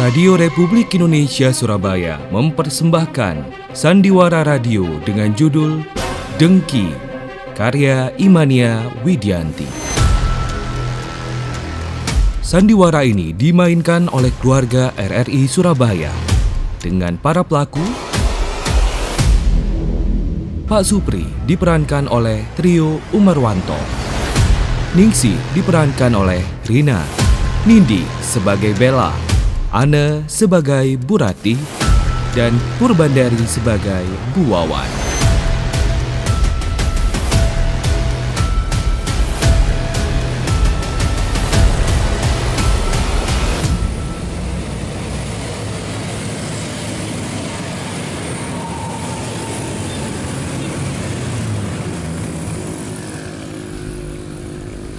Radio Republik Indonesia Surabaya mempersembahkan Sandiwara Radio dengan judul Dengki karya Imania Widianti. Sandiwara ini dimainkan oleh keluarga RRI Surabaya dengan para pelaku Pak Supri diperankan oleh trio Umarwanto. Ningsi diperankan oleh Rina. Nindi sebagai Bella. Ana sebagai Burati. Dan Purbandari sebagai Bu Wawan.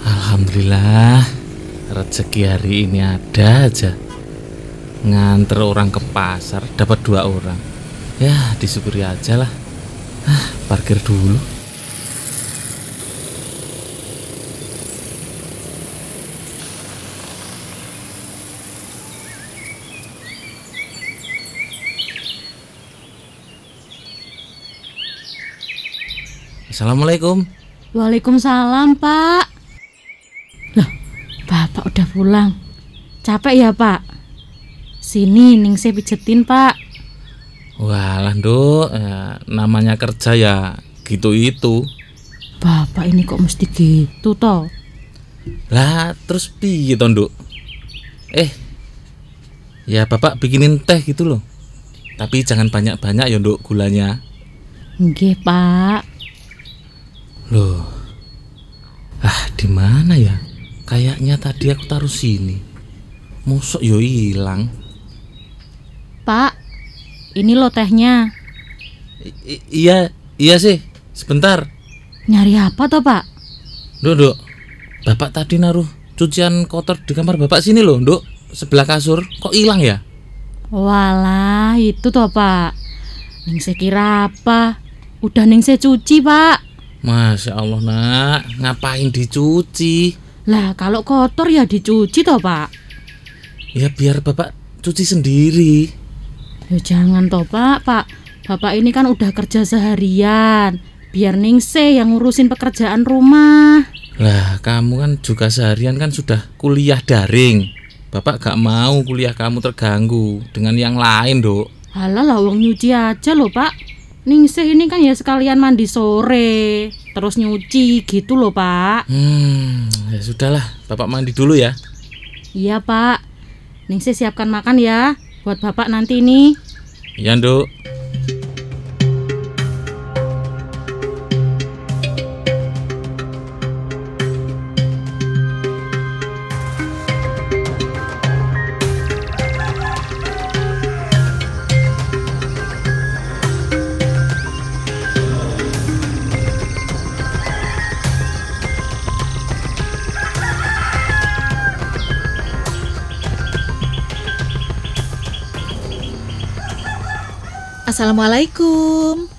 Alhamdulillah rezeki hari ini ada aja nganter orang ke pasar dapat dua orang ya disyukuri aja lah ah, parkir dulu Assalamualaikum Waalaikumsalam, Pak. Loh, Bapak udah pulang. Capek ya, Pak? Sini, ning saya pijetin, Pak. Walah nduk. Ya, namanya kerja ya gitu itu. Bapak ini kok mesti gitu, toh? Lah terus piye to nduk? Eh Ya bapak bikinin teh gitu loh. Tapi jangan banyak-banyak ya nduk gulanya. Nggih, Pak. Loh Ah di mana ya? Kayaknya tadi aku taruh sini. Mosok yo hilang Pak, ini lo tehnya. I- Iya iya sih Sebentar Nyari apa toh, Pak? Nduk nduk Bapak tadi naruh cucian kotor di kamar bapak sini loh nduk Sebelah kasur Kok hilang ya Walah, itu toh, Pak. Ning saya kira apa? Udah ning saya cuci, Pak. Masya Allah nak Ngapain dicuci Lah, kalau kotor ya dicuci toh, Pak. Ya biar bapak cuci sendiri Ya jangan toh pak, pak. Bapak ini kan udah kerja seharian. Biar Ningse yang ngurusin pekerjaan rumah. Lah kamu kan juga seharian kan sudah kuliah daring Bapak gak mau kuliah kamu terganggu dengan yang lain dok Halah lah uang nyuci aja loh pak. Ningse ini kan ya sekalian mandi sore, terus nyuci gitu loh pak. Hmm ya sudahlah bapak mandi dulu ya Iya pak. Ningse siapkan makan ya, buat bapak nanti nih. Iya dok Assalamualaikum.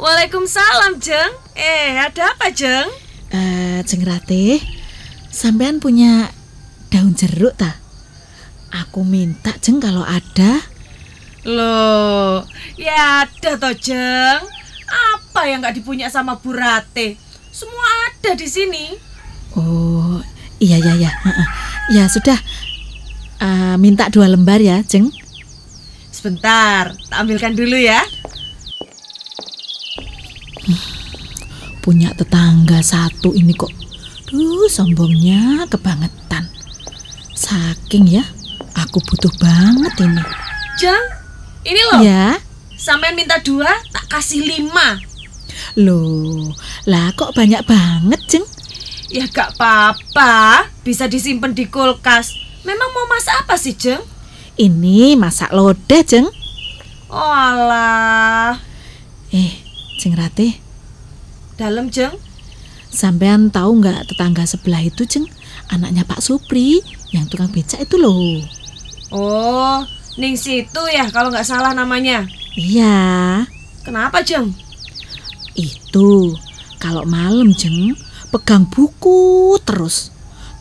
Waalaikumsalam, Jeng. Eh, ada apa, Jeng? Eh, Jeng Ratih, sampean punya daun jeruk ta? Aku minta Jeng kalau ada. Loh, ya ada toh, Jeng. Apa yang nggak dipunya sama Bu Rate? Semua ada di sini. Oh, iya ya ya. heeh. Ya sudah. Eh, minta dua lembar ya, Jeng. Sebentar, tak ambilkan dulu ya. Punya tetangga satu ini kok. Duh, sombongnya kebangetan. Saking ya, aku butuh banget ini. Jeng, ini loh. Ya, Sampean minta dua, tak kasih lima. loh, lah kok banyak banget, Jeng? Ya gak apa-apa, bisa disimpan di kulkas. Memang mau masak apa sih, Jeng? Ini masak lodeh, Jeng. Oh alah. Eh, Jeng Ratih, Dalam, Jeng. sampean tahu nggak tetangga sebelah itu, Jeng? Anaknya Pak Supri, yang tukang becak itu loh. Oh, Ning situ ya kalau nggak salah namanya. Iya, Kenapa, Jeng? itu. Kalau malam, Jeng, pegang buku terus.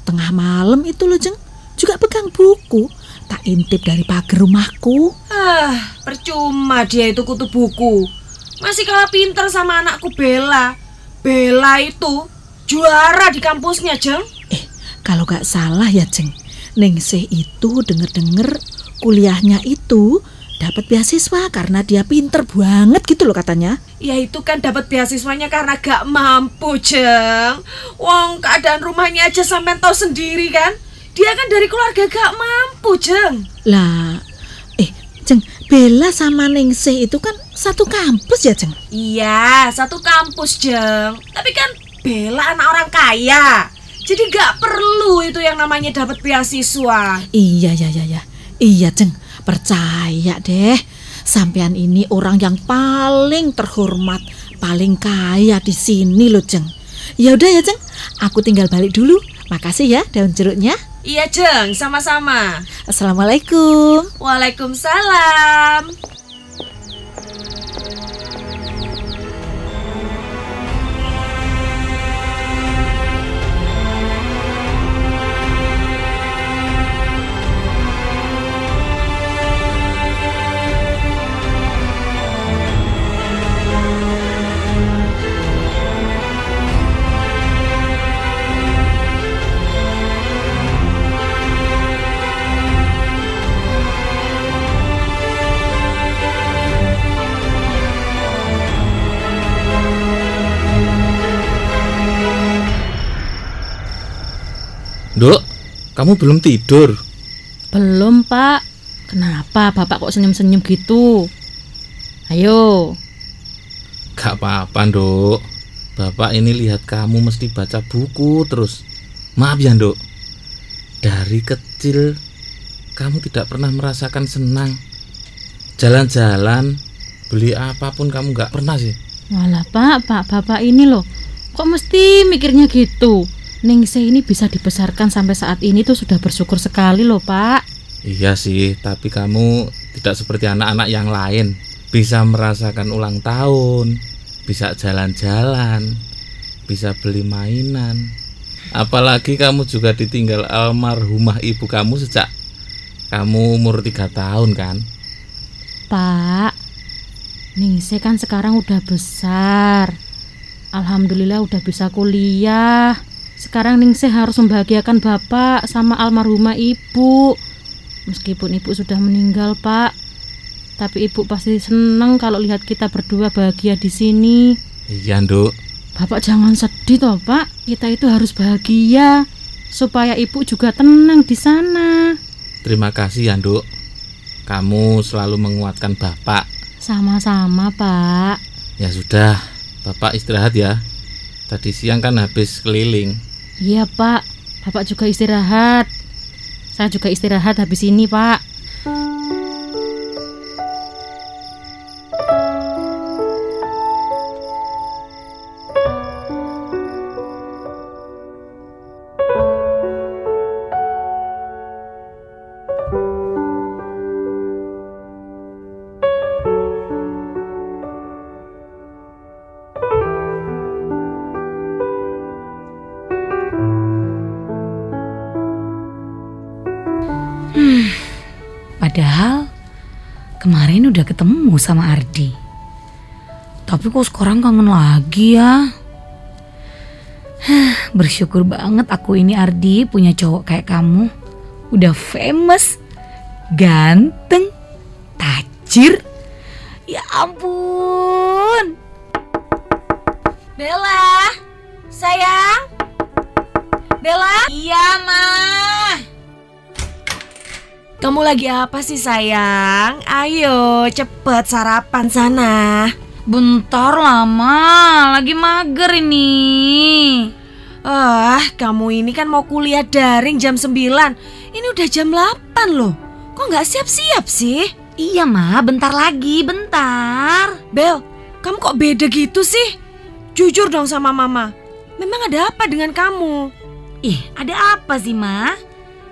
Tengah malam itu loh, Jeng, juga pegang buku. Tak intip dari pagar rumahku. Ah, percuma dia itu kutu buku. Masih kalah pinter sama anakku Bella. Bella itu juara di kampusnya, Jeng. Eh, kalau gak salah ya, Jeng. Ningsih itu denger-denger kuliahnya itu dapat beasiswa karena dia pinter banget gitu loh katanya. Ya itu kan dapat beasiswanya karena gak mampu, Jeng. Wong keadaan rumahnya aja sampai tahu sendiri kan. Dia kan dari keluarga gak mampu, Jeng. Lah, eh, Jeng, Bella sama Ningsih itu kan satu kampus ya, Jeng? Iya, satu kampus, Jeng. Tapi kan Bella anak orang kaya. Jadi gak perlu itu yang namanya dapat beasiswa. Iya, iya, iya, iya. Iya, Jeng. Percaya deh. Sampean ini orang yang paling terhormat, paling kaya di sini loh, Jeng. Ya udah ya, Jeng. Aku tinggal balik dulu. Makasih ya daun jeruknya. Iya, Jeng, sama-sama. Assalamualaikum. Waalaikumsalam. Kamu belum tidur? Belum, Pak. Kenapa Bapak kok senyum-senyum gitu? Ayo. Gak apa-apa, Dok. Bapak ini lihat kamu mesti baca buku terus. Maaf ya, Dok. Dari kecil kamu tidak pernah merasakan senang. Jalan-jalan, beli apa pun kamu gak pernah sih. Walah, Pak, Pak, Bapak ini loh. Kok mesti mikirnya gitu? Ningsih ini bisa dibesarkan sampai saat ini tuh sudah bersyukur sekali loh, Pak. Iya sih, tapi kamu tidak seperti anak-anak yang lain. Bisa merasakan ulang tahun, bisa jalan-jalan, bisa beli mainan. Apalagi kamu juga ditinggal almarhumah ibu kamu sejak kamu umur tiga tahun kan? Pak, Ningsih kan sekarang udah besar. Alhamdulillah udah bisa kuliah. Sekarang Ningsih harus membahagiakan Bapak sama almarhumah Ibu. Meskipun Ibu sudah meninggal, Pak. Tapi Ibu pasti seneng kalau lihat kita berdua bahagia di sini. Iya, Nduk. Bapak jangan sedih toh, Pak. Kita itu harus bahagia supaya Ibu juga tenang di sana. Terima kasih ya, Nduk. Kamu selalu menguatkan Bapak. Sama-sama, Pak. Ya sudah, Bapak istirahat ya. Tadi siang kan habis keliling. Iya, Pak. Bapak juga istirahat. Saya juga istirahat habis ini, Pak. Kemarin udah ketemu sama Ardi. Tapi kok sekarang kangen lagi ya? Hah, Bersyukur banget aku ini Ardi punya cowok kayak kamu. Udah famous, ganteng, tajir. Ya ampun. Bella, sayang. Bella? Iya, Ma. Kamu lagi apa sih, sayang? Ayo, cepet sarapan sana. Bentar lama, lagi mager ini. Ah, kamu ini kan mau kuliah daring jam 9. Ini udah jam 8 loh. Kok nggak siap-siap sih? Iya ma, bentar lagi, bentar. Bel, kamu kok beda gitu sih? Jujur dong sama mama. Memang ada apa dengan kamu? Ih, ada apa sih ma?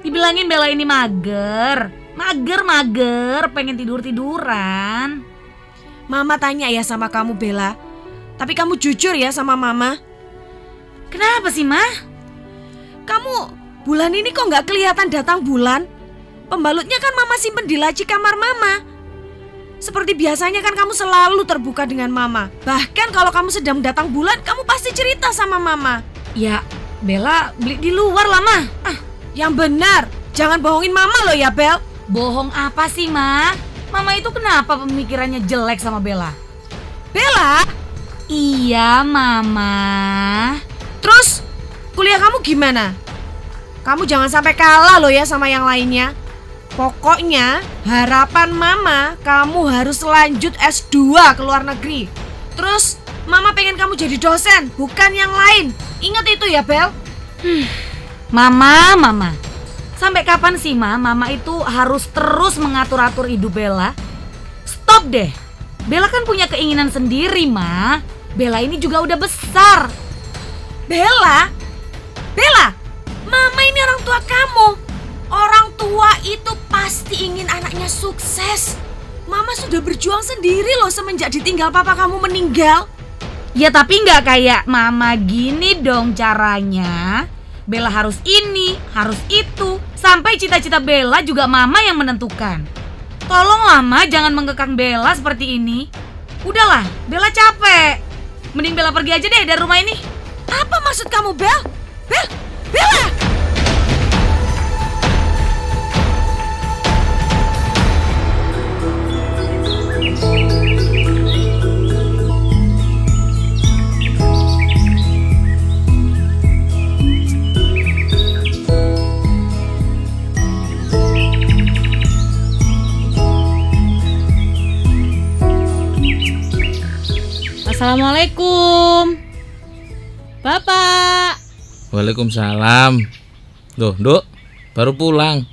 Dibilangin Bella ini mager. Mager, mager, pengen tidur-tiduran. Mama tanya ya sama kamu, Bella. Tapi kamu jujur ya sama mama. Kenapa sih ma? Kamu bulan ini kok nggak kelihatan datang bulan? Pembalutnya kan mama simpen di laci kamar mama. Seperti biasanya kan kamu selalu terbuka dengan mama. Bahkan kalau kamu sedang datang bulan, kamu pasti cerita sama mama. Ya, Bella beli di luar lah, Mah. Ah, yang benar. Jangan bohongin mama loh ya, Bel. Bohong apa sih, Ma? Mama itu kenapa pemikirannya jelek sama Bella? Bella, Iya, Mama. terus kuliah kamu gimana? Kamu jangan sampai kalah loh ya sama yang lainnya. Pokoknya harapan mama kamu harus lanjut S2 ke luar negeri. Terus mama pengen kamu jadi dosen, bukan yang lain. Ingat itu ya, Bel. Mama, Mama. Sampai kapan sih, Ma? Mama itu harus terus mengatur-atur hidup Bella. Stop deh. Bella kan punya keinginan sendiri, Ma. Bella ini juga udah besar. Bella, Bella, mama ini orang tua kamu. Orang tua itu pasti ingin anaknya sukses. Mama sudah berjuang sendiri loh semenjak ditinggal papa kamu meninggal. Ya tapi nggak kayak Mama gini dong caranya. Bella harus ini, harus itu. Sampai cita-cita Bella juga Mama yang menentukan. Tolonglah Ma, jangan mengekang Bella seperti ini. Udahlah, Bella capek. Mending Bella pergi aja deh dari rumah ini. Apa maksud kamu, Bel? Bel, Bella! Assalamualaikum. Bapak. Waalaikumsalam. Loh, Nduk, baru pulang.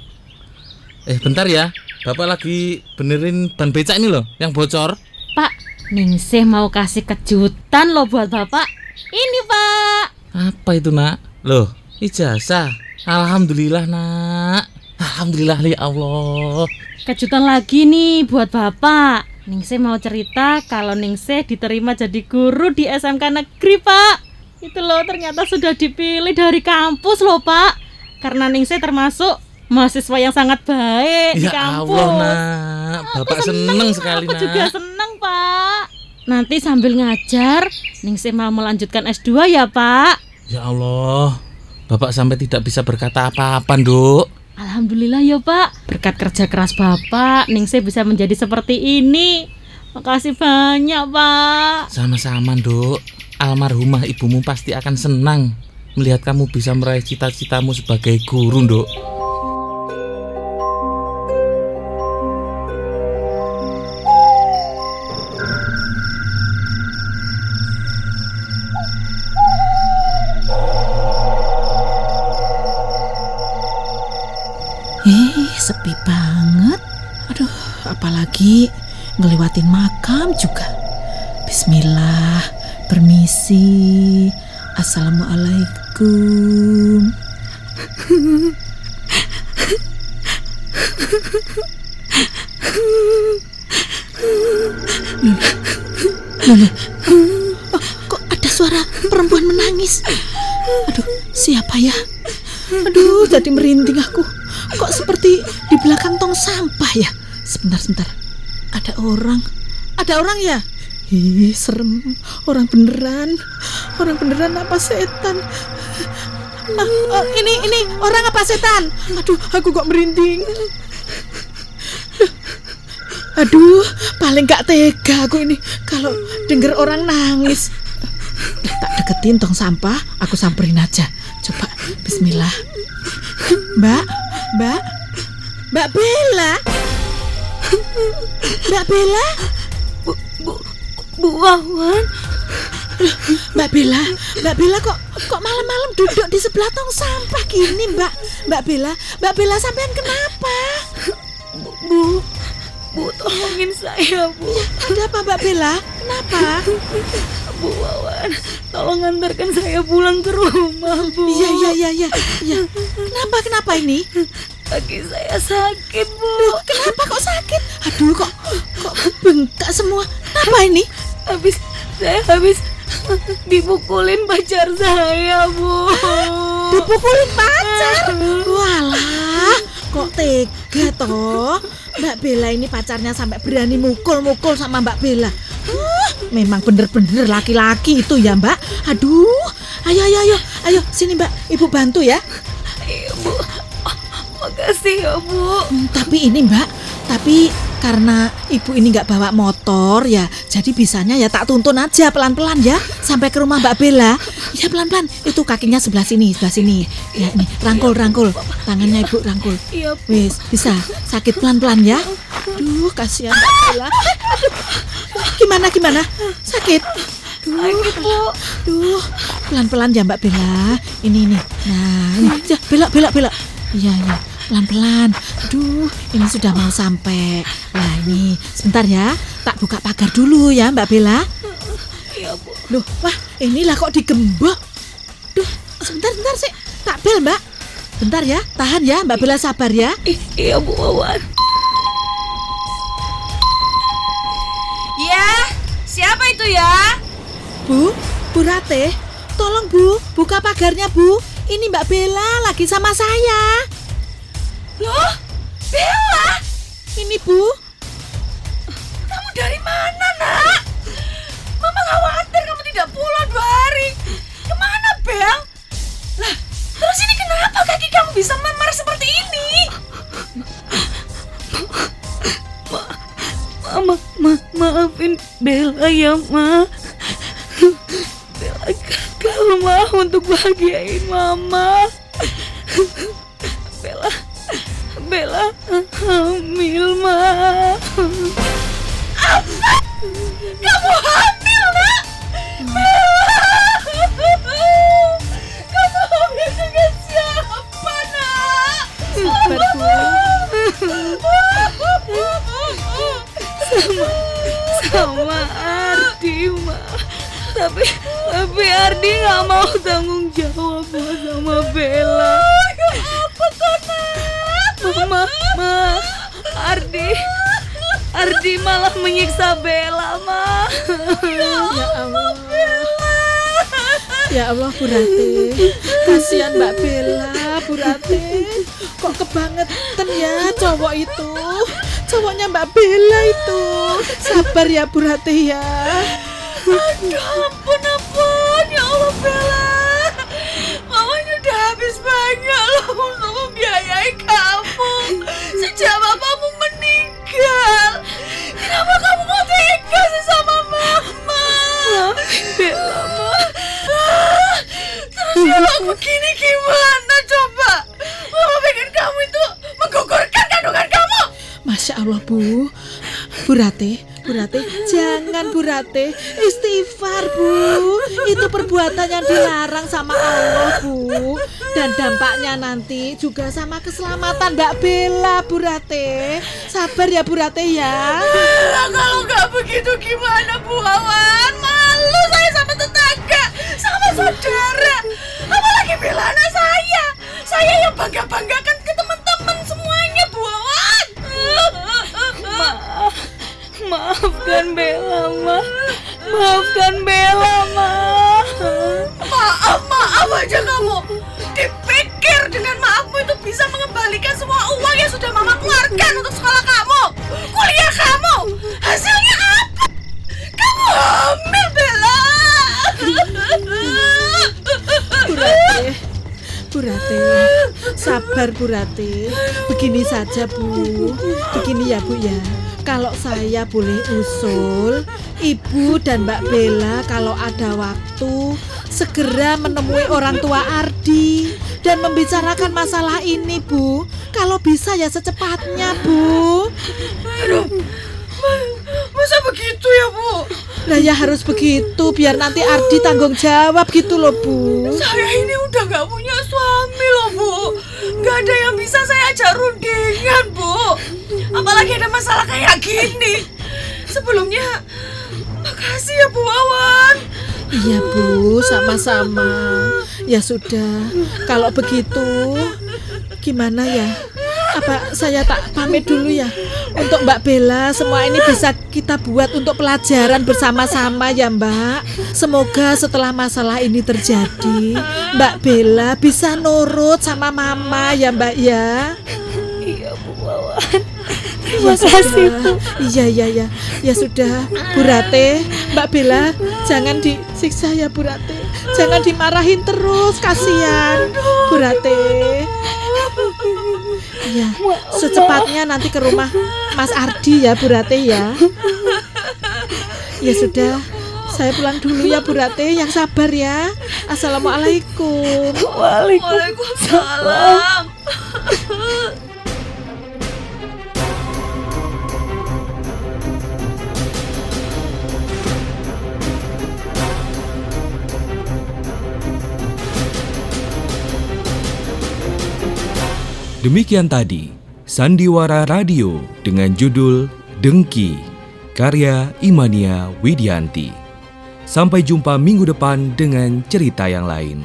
Eh, bentar ya. Bapak lagi benerin ban becak ini loh, yang bocor. Pak, Ningsih mau kasih kejutan loh buat Bapak. Ini, Pak. Apa itu, Nak? Loh, ijazah. Alhamdulillah, Nak. Alhamdulillah ya Allah. Kejutan lagi nih buat Bapak. Ningsih mau cerita kalau Ningsih diterima jadi guru di SMK Negeri, Pak. Itu loh ternyata sudah dipilih dari kampus loh, Pak. Karena Ningsih termasuk mahasiswa yang sangat baik di Ya kampus. Allah, Nak. Bapak seneng sekali, Aku Nak. juga seneng, Pak. Nanti sambil ngajar, Ningsih mau melanjutkan S2 ya, Pak. Ya Allah. Bapak sampai tidak bisa berkata apa-apa, Nduk. Alhamdulillah ya Pak, berkat kerja keras Bapak, Ningsih bisa menjadi seperti ini. Makasih banyak Pak. Sama-sama, Nduk. Almarhumah ibumu pasti akan senang melihat kamu bisa meraih cita-citamu sebagai guru, Nduk. Sepi banget. Aduh, apalagi ngelewatin makam juga. Bismillah, permisi. Assalamualaikum. Oh, kok ada suara perempuan menangis? Aduh, siapa ya? Aduh, jadi merinding aku. Kok seperti belakang tong sampah ya? Sebentar, sebentar. Ada orang. Ada orang ya? Ih, serem. Orang beneran. Orang beneran apa setan? Ah, oh, ini, ini orang apa setan? Aduh, aku kok merinding. Aduh, paling gak tega aku ini kalau denger orang nangis. Tak deketin tong sampah, aku samperin aja. Coba, Bismillah. Mbak, Mbak, Mbak Bella, Mbak Bella, Bu Wawan, Mbak Bella, Mbak Bella kok kok malam-malam duduk di sebelah tong sampah gini, Mbak, Mbak Bella, Mbak Bella sampean kenapa? Bu, Bu tolongin saya, Bu. Ada apa, Mbak Bella? Kenapa? Bu Wawan, tolong antarkan saya pulang ke rumah, Bu. Iya, iya, iya, iya, iya. Kenapa, kenapa ini? Kaki saya sakit, Bu. Duh, kenapa kok sakit? Aduh, kok kok bengkak semua. Kenapa ini? Habis saya habis dipukulin pacar saya, Bu. Dipukulin pacar. Walah, kok tega toh. Mbak Bella ini pacarnya sampai berani mukul-mukul sama Mbak Bella. Huh, memang bener-bener laki-laki itu ya Mbak. Aduh, ayo ayo ayo, ayo sini Mbak, Ibu bantu ya. Makasih ya Bu. Hmm, tapi ini Mbak, tapi karena ibu ini nggak bawa motor ya, jadi bisanya ya tak tuntun aja pelan-pelan ya sampai ke rumah Mbak Bella. Ya pelan-pelan. Itu kakinya sebelah sini, sebelah sini. Ya ini rangkul rangkul. Tangannya ibu rangkul. Iya Wis, bisa. Sakit pelan-pelan ya. Duh, kasihan Mbak Bella. Gimana gimana? Sakit. Duh, duh, pelan-pelan ya Mbak Bella. Ini ini. Nah, ini. Ya, belok belok belok. Iya iya, pelan-pelan. Aduh, ini sudah mau sampai. Nah ini, sebentar ya. Tak buka pagar dulu ya Mbak Bella. Iya Bu. Loh, wah inilah kok digembok. Duh, sebentar, sebentar sih. Tak bel mbak. Bentar ya, tahan ya Mbak Bella sabar ya. Iya Bu Wawan. Ya, siapa itu ya? Bu, Bu Rate, tolong Bu, buka pagarnya Bu. Ini Mbak Bella lagi sama saya. Loh, Bella, Ini Bu. kamu dari mana nak? Mama khawatir kamu tidak pulang dua hari. Ke mana Bel? Lah, terus ini kenapa kaki kamu bisa memar seperti ini? Mama, ma, maafin Bella ya ma. Bella gagal ma untuk bahagiain Mama. Uh, uh, uh. Allah Bu Rate. Kasihan Mbak Bella, Bu Rate. Kok kebangetan ya cowok itu. Cowoknya Mbak Bella itu. Sabar ya Bu Rate ya. Aduh, ampun, ampun, ya Allah Bella. Mamanya udah habis banyak loh untuk membiayai kamu. Sejak bapamu meninggal. Kenapa kamu kok tega sih sama mama? Bella, kalau begini gimana coba? Mama pengen kamu itu menggugurkan kandungan kamu. Masya Allah Bu. Bu Rate Bu Rate Jangan Bu Rate. Istighfar Bu. Itu perbuatan yang dilarang sama Allah Bu. Dan dampaknya nanti juga sama keselamatan Mbak Bella Bu Rate. Sabar ya Bu Rate ya. Kalau nggak begitu gimana Bu Wawan? Malu saya sama tetangga, saudara. Apalagi bela anak saya. Saya yang bangga-banggakan ke teman-teman semuanya Bu Wawan. Maaf, maafkan Bella, Ma. Maafkan Bella, Ma. Maaf, maaf aja kamu. Dipikir dengan maafmu itu bisa mengembalikan semua uang yang sudah Mama keluarkan untuk sekolah Bu Rate Sabar Bu Rate Begini saja Bu. Begini ya Bu ya. Kalau saya boleh usul Ibu dan Mbak Bella kalau ada waktu Segera menemui orang tua Ardi Dan membicarakan masalah ini Bu. Kalau bisa ya secepatnya Bu. Masa begitu ya, Bu? Nah ya harus begitu Biar nanti Ardi tanggung jawab gitu loh Bu. Saya ini udah gak punya masalah kayak gini. Sebelumnya, makasih ya, Bu Wawan. Iya Bu, sama-sama. Ya sudah, kalau begitu gimana ya? Apa saya tak pamit dulu ya? Untuk Mbak Bella, semua ini bisa kita buat untuk pelajaran bersama-sama ya Mbak. Semoga setelah masalah ini terjadi, Mbak Bella bisa nurut sama Mama ya Mbak ya. Iya, Bu Wawan. Terima kasih Bu. Iya iya ya. Ya sudah, Bu Rate, Mbak Bella, jangan disiksa ya Bu Rate. Jangan dimarahin terus, kasihan. Bu Rate. Iya, secepatnya nanti ke rumah Mas Ardi ya Bu Rate ya. Ya sudah, saya pulang dulu ya Bu Rate, yang sabar ya. Assalamualaikum. Waalaikumsalam. Demikian tadi Sandiwara Radio dengan judul Dengki karya Imania Widianti. Sampai jumpa minggu depan dengan cerita yang lain.